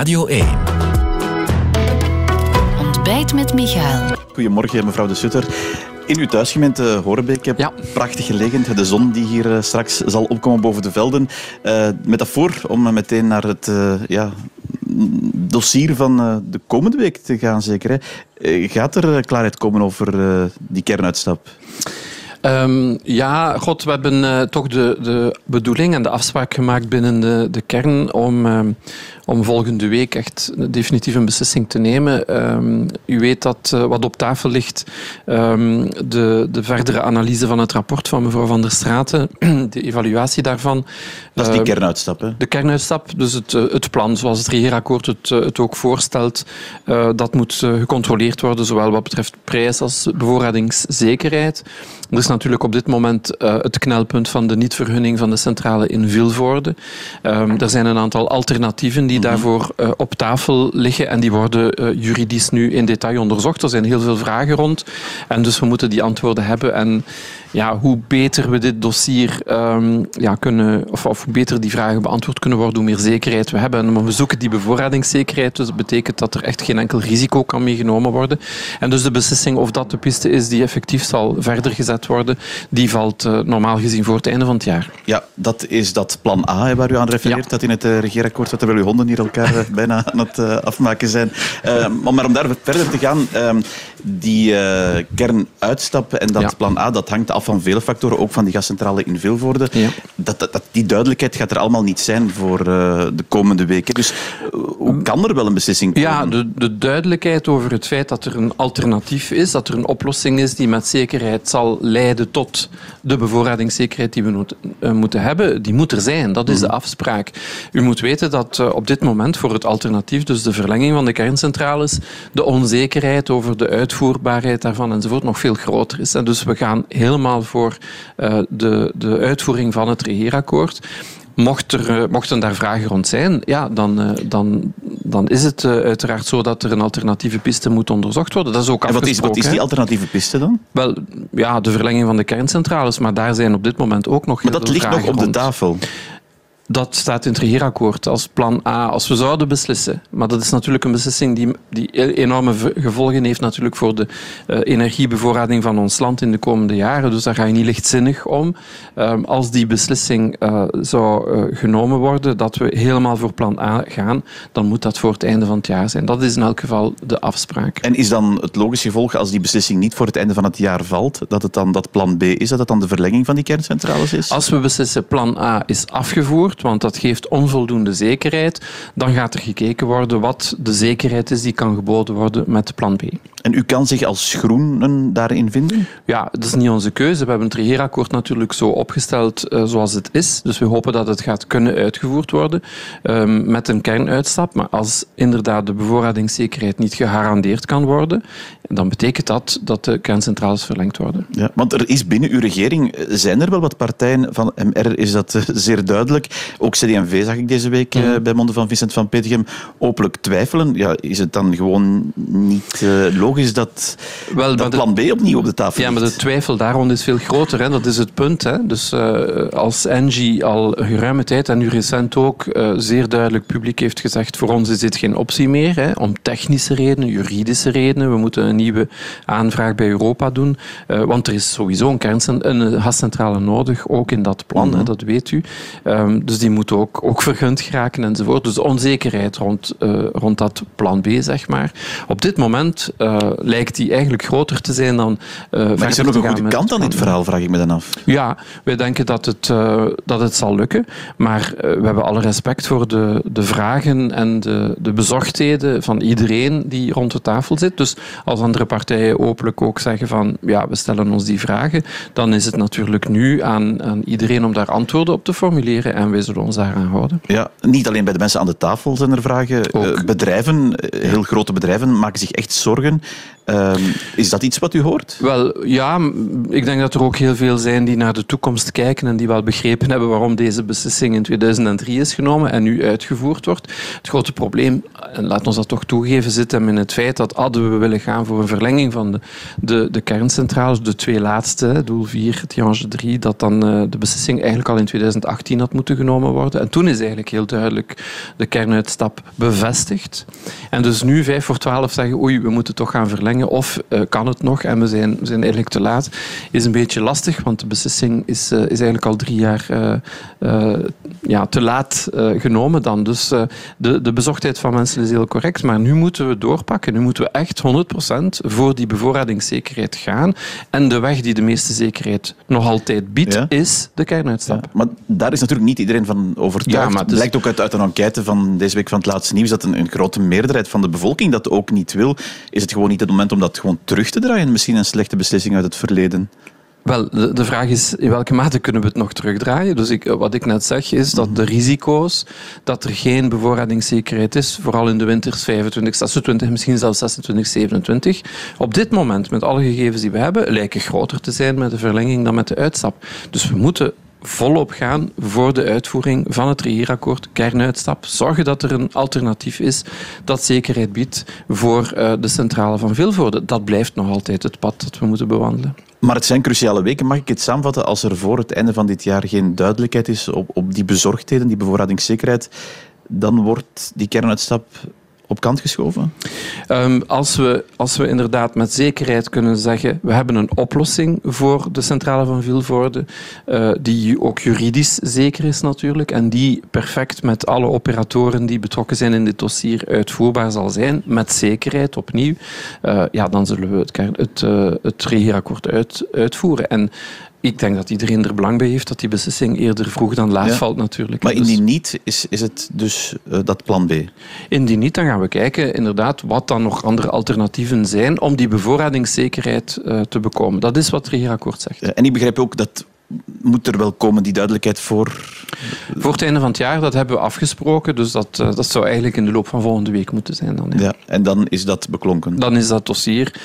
Radio 1. Ontbijt met Michael. Goedemorgen, mevrouw de Sutter. In uw thuisgemeente Horenbeek, Ja. prachtig gelegen. De zon die hier eh, straks zal opkomen boven de velden. Eh metafoor om meteen naar het eh, ja, dossier van eh, de komende week te gaan, zeker. Hè. Eh, Gaat er eh, klaarheid komen over eh, die kernuitstap? Ehm, ja, god, we hebben eh, toch de, de bedoeling en de afspraak gemaakt binnen de, de kern om, ehm, om volgende week echt definitief een beslissing te nemen. Ehm, u weet dat eh, wat op tafel ligt, ehm, de, de verdere analyse van het rapport van mevrouw Van der Straten, de evaluatie daarvan. Dat is die Ehm, kernuitstap, hè? De kernuitstap, dus het, eh, het plan zoals het regeerakkoord het, eh, het ook voorstelt, dat moet gecontroleerd worden, zowel wat betreft prijs als bevoorradingszekerheid. Er is natuurlijk op dit moment het knelpunt van de niet-vergunning van de centrale in Vilvoorde. Ehm, er zijn een aantal alternatieven die Mhm. daarvoor eh, op tafel liggen en die worden eh, juridisch nu in detail onderzocht. Er zijn heel veel vragen rond en dus we moeten die antwoorden hebben. En ja, hoe beter we dit dossier ehm, ja, kunnen, of, of hoe beter die vragen beantwoord kunnen worden, hoe meer zekerheid we hebben. We zoeken die bevoorradingszekerheid, dus dat betekent dat er echt geen enkel risico kan meegenomen worden. En dus de beslissing of dat de piste is die effectief zal verder gezet worden, die valt eh, normaal gezien voor het einde van het jaar. Ja, dat is dat plan A waar u aan refereert, dat in het regeerakkoord dat we u 100 handen hier elkaar eh, bijna aan het eh, afmaken zijn. Eh, maar om daar verder te gaan, ehm, die kernuitstap en dat plan A, dat hangt af van vele factoren, ook van die gascentrale in Vilvoorde. Ja. Dat, dat, die duidelijkheid gaat er allemaal niet zijn voor de komende weken. Dus hoe kan er wel een beslissing komen? Ja, de, de duidelijkheid over het feit dat er een alternatief is, dat er een oplossing is die met zekerheid zal leiden tot de bevoorradingszekerheid die we moeten hebben, die moet er zijn. Dat is de mhm. afspraak. U moet weten dat op dit moment voor het alternatief, dus de verlenging van de kerncentrales, de onzekerheid over de uitvoerbaarheid daarvan enzovoort nog veel groter is. En dus we gaan helemaal voor eh, de, de uitvoering van het regeerakkoord. Mocht er, eh, mochten daar vragen rond zijn, ja, dan, eh, dan, dan is het uiteraard zo dat er een alternatieve piste moet onderzocht worden. Dat is ook en wat is, wat is die alternatieve piste dan? Wel, ja, de verlenging van de kerncentrales, maar daar zijn op dit moment ook nog Maar heel dat veel ligt nog vragen op de tafel. Dat staat in het regeerakkoord als plan A, als we zouden beslissen. Maar dat is natuurlijk een beslissing die, die enorme gevolgen heeft natuurlijk voor de eh, energiebevoorrading van ons land in de komende jaren. Dus daar ga je niet lichtzinnig om. Ehm, als die beslissing eh, zou eh, genomen worden dat we helemaal voor plan A gaan, dan moet dat voor het einde van het jaar zijn. Dat is in elk geval de afspraak. En is dan het logische gevolg, als die beslissing niet voor het einde van het jaar valt, dat het dan dat plan B is, dat het dan de verlenging van die kerncentrales is? Als we beslissen plan A is afgevoerd, want dat geeft onvoldoende zekerheid, dan gaat er gekeken worden wat de zekerheid is die kan geboden worden met plan B. En u kan zich als groenen daarin vinden? Ja, dat is niet onze keuze. We hebben het regeerakkoord natuurlijk zo opgesteld eh, zoals het is. Dus we hopen dat het gaat kunnen uitgevoerd worden ehm, met een kernuitstap. Maar als inderdaad de bevoorradingszekerheid niet gegarandeerd kan worden, dan betekent dat dat de kerncentrales verlengd worden. Ja, want er is binnen uw regering, eh, zijn er wel wat partijen van MR, is dat eh, zeer duidelijk. Ook CD&V zag ik deze week eh, bij monden van Vincent van Petegem openlijk twijfelen. Ja, is het dan gewoon niet eh, logisch dat, Wel, dat de- plan B opnieuw op de tafel Ja, maar de twijfel daar rond is veel groter. Hè. Dat is het punt. Hè. Dus eh, als Engie al geruime tijd, en nu recent ook, zeer duidelijk publiek heeft gezegd voor ons is dit geen optie meer. Hè, om technische redenen, juridische redenen. We moeten een nieuwe aanvraag bij Europa doen. want er is sowieso een, kerncent- een gascentrale nodig, ook in dat plan. hè, dat weet u. Ehm, dus die moet ook, ook vergund geraken enzovoort. Dus de onzekerheid rond, eh, rond dat plan B, zeg maar. Op dit moment eh, lijkt die eigenlijk groter te zijn dan... eh, Maar is er nog een goede kant aan dit B. verhaal, vraag ik me dan af. Ja, wij denken dat het, dat het zal lukken. Maar we hebben alle respect voor de, de vragen en de, de bezorgdheden van iedereen die rond de tafel zit. Dus als andere partijen openlijk ook zeggen van ja, we stellen ons die vragen, dan is het natuurlijk nu aan, aan iedereen om daar antwoorden op te formuleren en wij zullen ons daaraan houden. Ja, niet alleen bij de mensen aan de tafel zijn er vragen. Ook. Eh, bedrijven, eh, heel grote bedrijven, maken zich echt zorgen. Ehm, is dat iets wat u hoort? Wel, ja, ik denk dat er ook heel veel zijn die naar de toekomst kijken en die wel begrepen hebben waarom deze beslissing in 2003 is genomen en nu uitgevoerd wordt. Het grote probleem, en laat ons dat toch toegeven, zit hem in het feit dat hadden we willen gaan voor een verlenging van de, de, de kerncentrales, de twee laatste, doel 4, Tihange 3, dat dan eh, de beslissing eigenlijk al in 2018 had moeten genomen worden. En toen is eigenlijk heel duidelijk de kernuitstap bevestigd. En dus nu, vijf voor twaalf, zeggen oei, we moeten toch gaan verlengen. Of uh, kan het nog en we zijn, we zijn eigenlijk te laat. Is een beetje lastig, want de beslissing is, uh, is eigenlijk al drie jaar ja, te laat genomen dan. Dus de, de bezorgdheid van mensen is heel correct. Maar nu moeten we doorpakken. Nu moeten we echt 100% voor die bevoorradingszekerheid gaan. En de weg die de meeste zekerheid nog altijd biedt, ja. is de kernuitstap. Ja, maar daar is natuurlijk niet iedereen van overtuigd. Ja, maar het blijkt ook uit, uit, een enquête van deze week van het laatste nieuws dat een, een, grote meerderheid van de bevolking dat ook niet wil. Is het gewoon niet het moment om dat gewoon terug te draaien? Misschien een slechte beslissing uit het verleden? Wel, de, de, vraag is in welke mate kunnen we het nog terugdraaien? Dus ik, wat ik net zeg is dat de risico's dat er geen bevoorradingszekerheid is, vooral in de winters 25, 26, misschien zelfs 26, 27, op dit moment met alle gegevens die we hebben, lijken groter te zijn met de verlenging dan met de uitstap. Dus we moeten volop gaan voor de uitvoering van het regeerakkoord kernuitstap. Zorgen dat er een alternatief is dat zekerheid biedt voor uh, de centrale van Vilvoorde. Dat blijft nog altijd het pad dat we moeten bewandelen. Maar het zijn cruciale weken. Mag ik het samenvatten? Als er voor het einde van dit jaar geen duidelijkheid is op, op die bezorgdheden, die bevoorradingszekerheid, dan wordt die kernuitstap op kant geschoven? Um, als, we, als we inderdaad met zekerheid kunnen zeggen, we hebben een oplossing voor de centrale van Vilvoorde, uh, die ook juridisch zeker is natuurlijk, en die perfect met alle operatoren die betrokken zijn in dit dossier uitvoerbaar zal zijn, met zekerheid opnieuw, uh, ja, dan zullen we het, het, uh, het uit, uitvoeren. En ik denk dat iedereen er belang bij heeft dat die beslissing eerder vroeg dan laat valt natuurlijk. Maar indien dus- niet, is, is het dus uh, dat plan B? Indien niet, dan gaan we kijken inderdaad wat dan nog andere alternatieven zijn om die bevoorradingszekerheid uh, te bekomen. Dat is wat het regeerakkoord zegt. Uh, en ik begrijp ook dat moet er wel komen, die duidelijkheid voor... Voor het einde van het jaar, dat hebben we afgesproken. Dus dat, dat zou eigenlijk in de loop van volgende week moeten zijn. Dan, ja. ja en dan is dat beklonken? Dan is dat dossier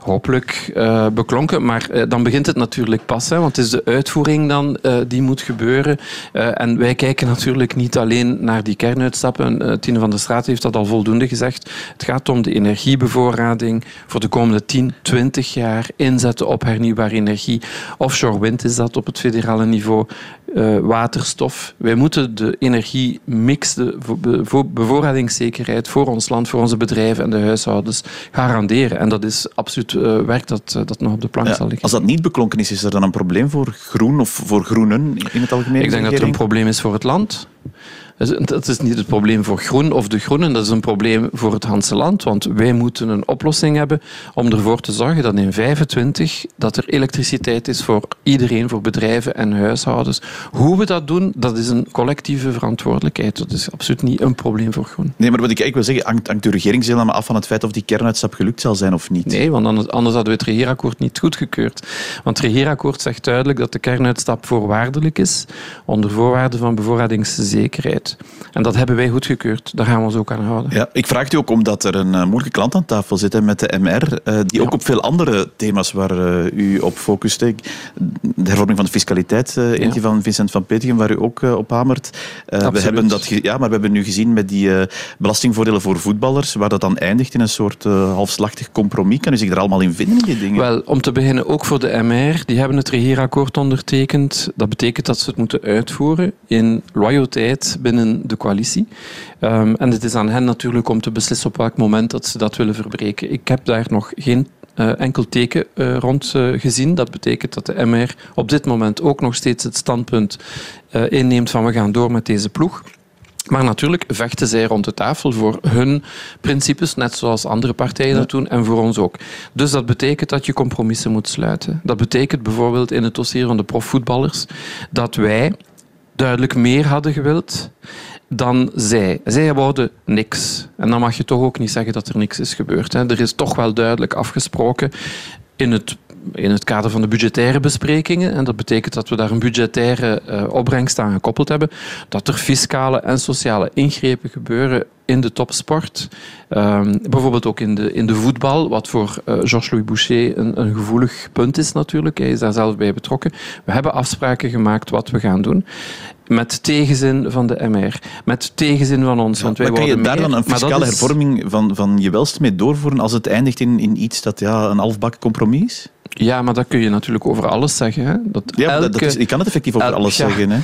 hopelijk uh, beklonken. Maar uh, dan begint het natuurlijk pas, hè, want het is de uitvoering dan uh, die moet gebeuren. en wij kijken natuurlijk niet alleen naar die kernuitstappen. Tine van der Straat heeft dat al voldoende gezegd. Het gaat om de energiebevoorrading voor de komende 10, 20 jaar. Inzetten op hernieuwbare energie. Offshore wind is dat op het federale niveau. waterstof. Wij moeten de energiemix, de bevoorradingszekerheid voor ons land, voor onze bedrijven en de huishoudens garanderen. En dat is absoluut uh, werk dat, uh, dat nog op de plank ja, zal liggen. Als dat niet beklonken is, is er dan een probleem voor groen of voor groenen in het algemeen? Ik denk dat er een probleem is voor het land. Dat is niet het probleem voor groen of de groenen, dat is een probleem voor het Hanse land. Want wij moeten een oplossing hebben om ervoor te zorgen dat in 25 dat er elektriciteit is voor iedereen, voor bedrijven en huishoudens. Hoe we dat doen, dat is een collectieve verantwoordelijkheid. Dat is absoluut niet een probleem voor groen. Nee, maar wat ik eigenlijk wil zeggen, hangt, hangt de regering helemaal af van het feit of die kernuitstap gelukt zal zijn of niet? Nee, want anders, anders hadden we het regeerakkoord niet goedgekeurd. Want het regeerakkoord zegt duidelijk dat de kernuitstap voorwaardelijk is, onder voorwaarden van bevoorradingszekerheid. En dat hebben wij goedgekeurd. Daar gaan we ons ook aan houden. Ja, ik vraag u ook omdat er een uh, moeilijke klant aan tafel zit hè, met de MR, uh, die ja. ook op veel andere thema's waar uh, u op focust. De hervorming van de fiscaliteit, eentje ja. van Vincent van Petegem, waar u ook op hamert. we hebben dat ja, maar we hebben nu gezien met die belastingvoordelen voor voetballers, waar dat dan eindigt in een soort halfslachtig compromis. Kan u zich er allemaal in vinden, in die dingen? Wel, om te beginnen, ook voor de MR, die hebben het regeerakkoord ondertekend. Dat betekent dat ze het moeten uitvoeren in loyaliteit binnen de coalitie. Um, en het is aan hen natuurlijk om te beslissen op welk moment dat ze dat willen verbreken. Ik heb daar nog geen uh, enkel teken uh, rond uh, gezien. Dat betekent dat de MR op dit moment ook nog steeds het standpunt inneemt van we gaan door met deze ploeg. Maar natuurlijk vechten zij rond de tafel voor hun principes, net zoals andere partijen dat doen, en voor ons ook. Dus dat betekent dat je compromissen moet sluiten. Dat betekent bijvoorbeeld in het dossier van de profvoetballers dat wij duidelijk meer hadden gewild dan zij. Zij wouden niks. En dan mag je toch ook niet zeggen dat er niks is gebeurd. Hè. Er is toch wel duidelijk afgesproken in het in het kader van de budgettaire besprekingen, en dat betekent dat we daar een budgettaire uh, opbrengst aan gekoppeld hebben, dat er fiscale en sociale ingrepen gebeuren in de topsport. Um, bijvoorbeeld ook in de, in de voetbal, wat voor uh, Georges-Louis Boucher een, een gevoelig punt is natuurlijk. Hij is daar zelf bij betrokken. We hebben afspraken gemaakt wat we gaan doen. Met tegenzin van de MR. Met tegenzin van ons. Ja, want wij maar kan je daar meer, dan een fiscale hervorming van, van je welst mee doorvoeren als het eindigt in, in iets dat ja, een halfbak compromis is? Ja, maar dat kun je natuurlijk over alles zeggen. Hè? Dat ja, elke, dat is, je kan het effectief over alles zeggen. Hè?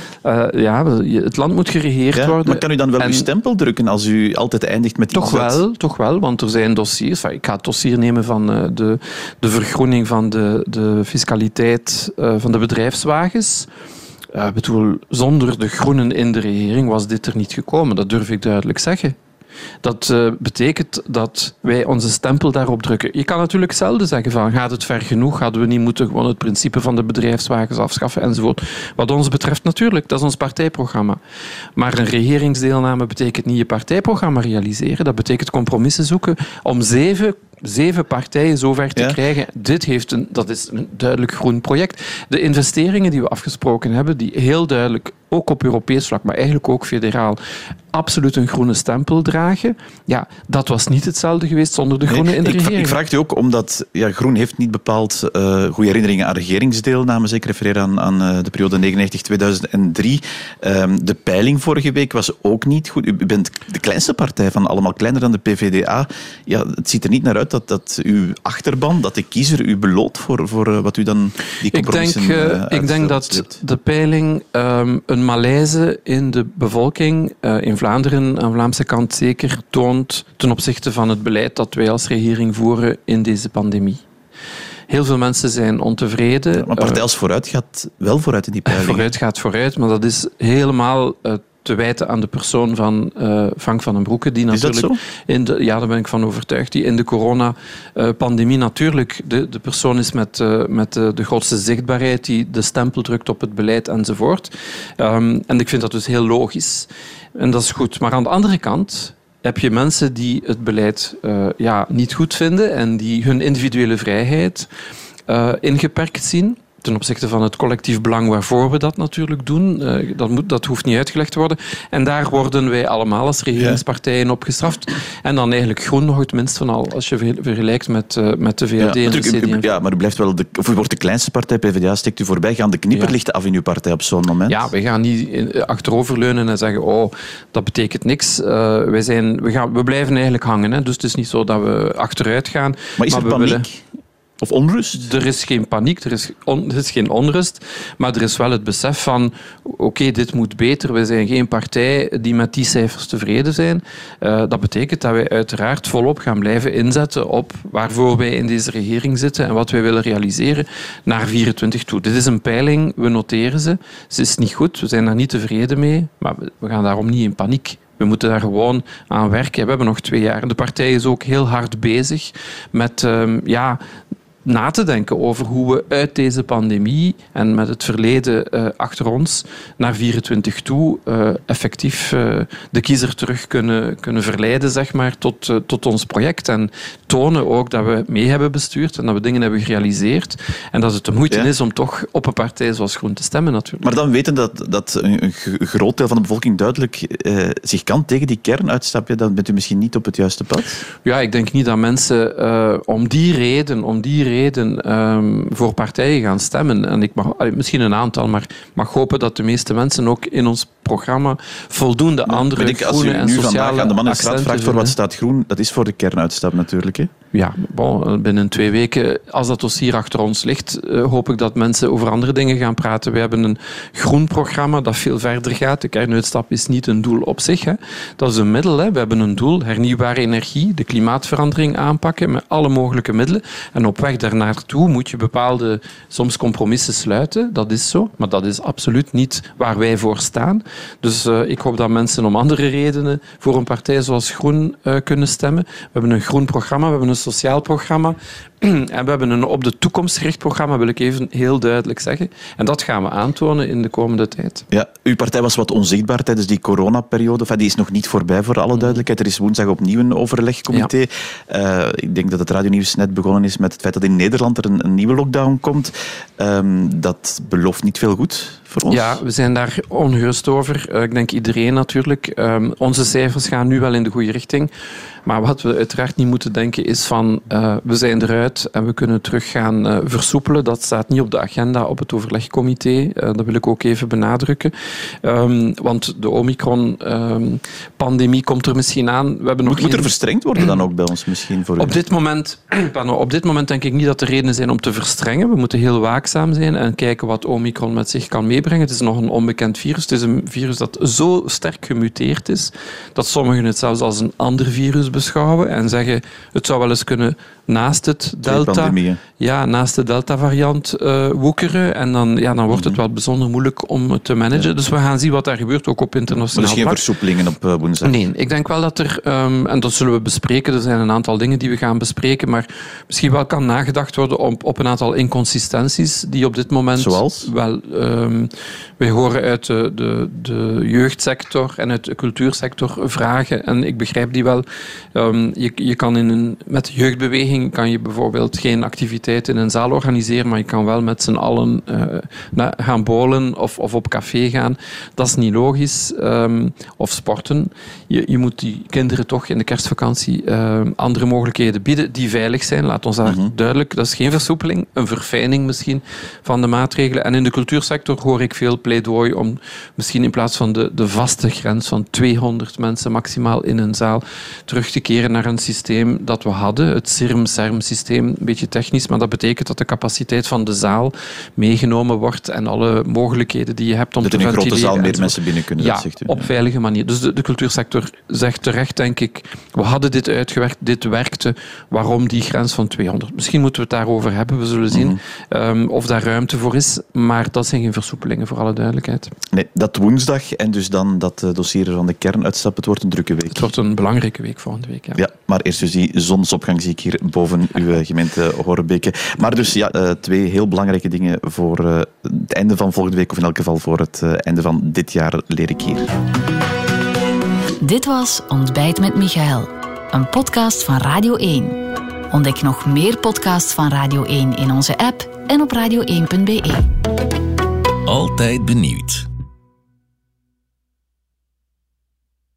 Uh, ja, het land moet geregeerd worden. Maar kan u dan wel en, uw stempel drukken als u altijd eindigt met Toch wel, toch wel, want er zijn dossiers. ik ga het dossier nemen van uh, de, de vergroening van de, de fiscaliteit uh, van de bedrijfswagens. Bedoel, zonder de groenen in de regering was dit er niet gekomen. Dat durf ik duidelijk zeggen. Dat uh, betekent dat wij onze stempel daarop drukken. Je kan natuurlijk zelden zeggen van gaat het ver genoeg, hadden we niet moeten gewoon het principe van de bedrijfswagens afschaffen enzovoort. Wat ons betreft natuurlijk, dat is ons partijprogramma. Maar een regeringsdeelname betekent niet je partijprogramma realiseren, dat betekent compromissen zoeken om zeven zeven partijen zover te krijgen. Dit heeft een, dat is een duidelijk groen project. De investeringen die we afgesproken hebben, die heel duidelijk ook op Europees vlak, maar eigenlijk ook federaal, absoluut een groene stempel dragen. Ja, dat was niet hetzelfde geweest zonder de groene in de ik, regering. Ik vraag het u ook omdat ja, Groen heeft niet bepaald uh, goede herinneringen aan regeringsdeelname. Ik refereer aan, aan uh, de periode 99-2003. Um, de peiling vorige week was ook niet goed. U bent de kleinste partij van allemaal, kleiner dan de PVDA. Ja, het ziet er niet naar uit dat, dat uw achterban, dat de kiezer u beloot voor, voor uh, wat u dan die compromissen Ik denk, ik denk dat de peiling um, een malaise in de bevolking in Vlaanderen, aan de Vlaamse kant zeker, toont ten opzichte van het beleid dat wij als regering voeren in deze pandemie. Heel veel mensen zijn ontevreden. Ja, maar Partij als Vooruit gaat wel vooruit in die peiling. Vooruit gaat vooruit, maar dat is helemaal te wijten aan de persoon van uh, Frank van den Broeke. Die natuurlijk In de, ja, daar ben ik van overtuigd. Die in de coronapandemie natuurlijk de, de persoon is met, uh, met de, de grootste zichtbaarheid, die de stempel drukt op het beleid enzovoort. Um, en ik vind dat dus heel logisch. En dat is goed. Maar aan de andere kant heb je mensen die het beleid uh, ja, niet goed vinden en die hun individuele vrijheid ingeperkt zien ten opzichte van het collectief belang waarvoor we dat natuurlijk doen. Uh, dat, moet, dat hoeft niet uitgelegd te worden. En daar worden wij allemaal als regeringspartijen op gestraft. En dan eigenlijk groen nog het minst van al, als je vergelijkt met, uh, met de VLD ja, en de CDM. Ja, maar u blijft wel de, of u wordt de kleinste partij, PvdA steekt u voorbij. Gaan de knipperlichten ja. af in uw partij op zo'n moment? Ja, we gaan niet eh, achteroverleunen en zeggen, oh, dat betekent niks. Uh, wij zijn, we, gaan, we blijven eigenlijk hangen. Hè. Dus het is niet zo dat we achteruit gaan. Maar is er we paniek? Willen... Of onrust? Er is geen paniek, er is, geen onrust, maar er is wel het besef van oké, dit moet beter. We zijn geen partij die met die cijfers tevreden zijn. Uh, dat betekent dat wij uiteraard volop gaan blijven inzetten op waarvoor wij in deze regering zitten en wat wij willen realiseren naar 24 toe. Dit is een peiling, we noteren ze. Ze is niet goed, we zijn daar niet tevreden mee, maar we gaan daarom niet in paniek. We moeten daar gewoon aan werken. We hebben nog twee jaar. De partij is ook heel hard bezig met um, ja, na te denken over hoe we uit deze pandemie en met het verleden uh, achter ons naar 24 toe uh, effectief uh, de kiezer terug kunnen, kunnen verleiden zeg maar, tot, tot ons project. En tonen ook dat we mee hebben bestuurd en dat we dingen hebben gerealiseerd. En dat het de moeite is om toch op een partij zoals Groen te stemmen natuurlijk. Maar dan weten dat, dat een groot deel van de bevolking duidelijk zich kan tegen die kern uitstappen, dan bent u misschien niet op het juiste pad? Ja, ik denk niet dat mensen om die reden, om die reden reden um, voor partijen gaan stemmen. En ik mag, misschien een aantal, maar mag hopen dat de meeste mensen ook in ons programma voldoende andere ik, groene en sociale aan de man in straat vraagt voor wat staat groen, dat is voor de kernuitstap natuurlijk. Hè? Ja, bon, binnen twee weken, als dat dossier achter ons ligt, uh, hoop ik dat mensen over andere dingen gaan praten. We hebben een groen programma dat veel verder gaat. De kernuitstap is niet een doel op zich. Hè. Dat is een middel. Hè. We hebben een doel, hernieuwbare energie, de klimaatverandering aanpakken met alle mogelijke middelen. En op weg daarnaartoe moet je bepaalde, soms compromissen sluiten. Dat is zo, maar dat is absoluut niet waar wij voor staan. Dus uh, ik hoop dat mensen om andere redenen voor een partij zoals Groen uh, kunnen stemmen. We hebben een groen programma, we hebben een sociaal programma. En we hebben een op de toekomst gericht programma, wil ik even heel duidelijk zeggen. En dat gaan we aantonen in de komende tijd. Ja, uw partij was wat onzichtbaar tijdens die coronaperiode. Enfin, die is nog niet voorbij, voor alle duidelijkheid. Er is woensdag opnieuw een overlegcomité. Ja. Uh, ik denk dat het radionieuws net begonnen is met het feit dat in Nederland er een, een nieuwe lockdown komt. Um, dat belooft niet veel goed voor ons. Ja, we zijn daar ongerust over. Uh, ik denk iedereen natuurlijk. Um, onze cijfers gaan nu wel in de goede richting. Maar wat we uiteraard niet moeten denken is van uh, we zijn eruit en we kunnen terug gaan uh, versoepelen. Dat staat niet op de agenda op het overlegcomité. Uh, dat wil ik ook even benadrukken. Um, want de Omicron-pandemie um, komt er misschien aan. We hebben nog moet, geen... moet er verstrengd worden dan ook bij ons misschien? Voor op, dit moment, op dit moment denk ik niet dat er redenen zijn om te verstrengen. We moeten heel waakzaam zijn en kijken wat Omicron met zich kan meebrengen. Het is nog een onbekend virus. Het is een virus dat zo sterk gemuteerd is dat sommigen het zelfs als een ander virus beschouwen en zeggen het zou wel eens kunnen naast het delta, ja, naast de delta-variant uh, woekeren. En dan, ja, dan wordt het mhm. wel bijzonder moeilijk om het te managen. Dus we gaan zien wat daar gebeurt, ook op internationaal vlak. Dus geen versoepelingen op uh, woensdag? Nee, ik denk wel dat er, um, en dat zullen we bespreken, er zijn een aantal dingen die we gaan bespreken, maar misschien wel kan nagedacht worden op, op een aantal inconsistenties die op dit moment... Zoals? Wel, um, wij horen uit de, de, de jeugdsector en uit de cultuursector vragen, en ik begrijp die wel. Um, je, je kan in een, met de jeugdbeweging kan je bijvoorbeeld geen activiteit in een zaal organiseren, maar je kan wel met z'n allen uh, gaan bowlen of, of op café gaan. Dat is niet logisch. Um, of sporten. Je, je moet die kinderen toch in de kerstvakantie uh, andere mogelijkheden bieden die veilig zijn. Laat ons daar mm duidelijk. Dat is geen versoepeling, een verfijning misschien van de maatregelen. En in de cultuursector hoor ik veel pleidooi om misschien in plaats van de, de vaste grens van 200 mensen maximaal in een zaal terug te keren naar een systeem dat we hadden, het CIRM CERM-systeem, een beetje technisch, maar dat betekent dat de capaciteit van de zaal meegenomen wordt en alle mogelijkheden die je hebt om dat te ventileren. Dat in een grote zaal meer mensen binnen kunnen, ja, dat zegt u. op veilige manier. Dus de, de, cultuursector zegt terecht, denk ik, we hadden dit uitgewerkt, dit werkte, waarom die grens van 200? Misschien moeten we het daarover hebben, we zullen zien mm -hmm. um, of daar ruimte voor is, maar dat zijn geen versoepelingen, voor alle duidelijkheid. Nee, dat woensdag en dus dan dat uh, dossier van de kern het wordt een drukke week. Het wordt een belangrijke week volgende week, ja. Ja, maar eerst dus die zonsopgang zie ik hier boven uw eh, gemeente Horebeke. Maar dus ja, eh, twee heel belangrijke dingen voor eh, het einde van volgende week, of in elk geval voor het einde van dit jaar, leer ik hier. Dit was Ontbijt met Michael, een podcast van Radio 1. Ontdek nog meer podcasts van Radio 1 in onze app en op radio1.be. Altijd benieuwd.